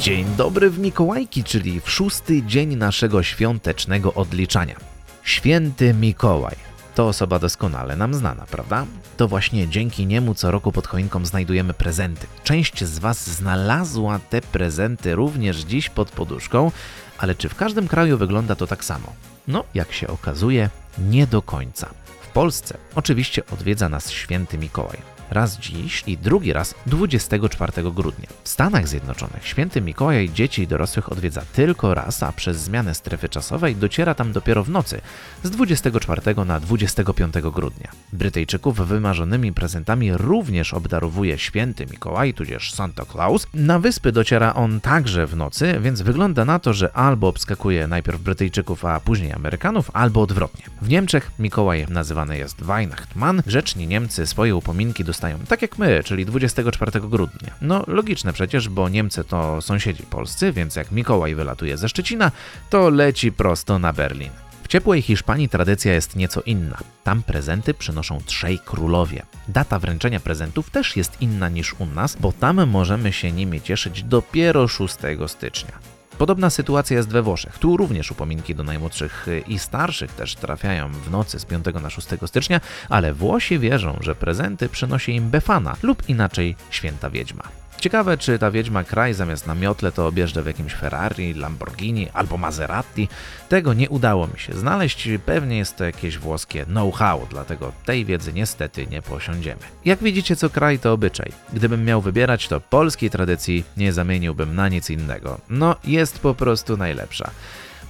Dzień dobry w Mikołajki, czyli w szósty dzień naszego świątecznego odliczania. Święty Mikołaj. To osoba doskonale nam znana, prawda? To właśnie dzięki niemu co roku pod choinką znajdujemy prezenty. Część z Was znalazła te prezenty również dziś pod poduszką, ale czy w każdym kraju wygląda to tak samo? No, jak się okazuje, nie do końca. Polsce oczywiście odwiedza nas święty Mikołaj. Raz dziś i drugi raz 24 grudnia. W Stanach Zjednoczonych święty Mikołaj dzieci i dorosłych odwiedza tylko raz, a przez zmianę strefy czasowej dociera tam dopiero w nocy z 24 na 25 grudnia. Brytyjczyków wymarzonymi prezentami również obdarowuje święty Mikołaj, tudzież Santa Claus. Na wyspy dociera on także w nocy, więc wygląda na to, że albo obskakuje najpierw Brytyjczyków, a później Amerykanów, albo odwrotnie. W Niemczech Mikołaj nazywany jest Weihnachtsmann. Grzeczni Niemcy swoje upominki dostają tak jak my, czyli 24 grudnia. No logiczne przecież, bo Niemcy to sąsiedzi polscy, więc jak Mikołaj wylatuje ze Szczecina, to leci prosto na Berlin. W ciepłej Hiszpanii tradycja jest nieco inna. Tam prezenty przynoszą trzej królowie. Data wręczenia prezentów też jest inna niż u nas, bo tam możemy się nimi cieszyć dopiero 6 stycznia. Podobna sytuacja jest we Włoszech. Tu również upominki do najmłodszych i starszych też trafiają w nocy z 5 na 6 stycznia, ale Włosi wierzą, że prezenty przynosi im Befana lub inaczej święta wiedźma. Ciekawe, czy ta wiedźma kraj zamiast na miotle to objeżdża w jakimś Ferrari, Lamborghini albo Maserati. Tego nie udało mi się znaleźć, pewnie jest to jakieś włoskie know-how, dlatego tej wiedzy niestety nie posiądziemy. Jak widzicie, co kraj to obyczaj. Gdybym miał wybierać, to polskiej tradycji nie zamieniłbym na nic innego. No, jest po prostu najlepsza.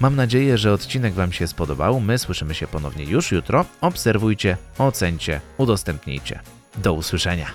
Mam nadzieję, że odcinek Wam się spodobał. My słyszymy się ponownie już jutro. Obserwujcie, ocencie, udostępnijcie. Do usłyszenia.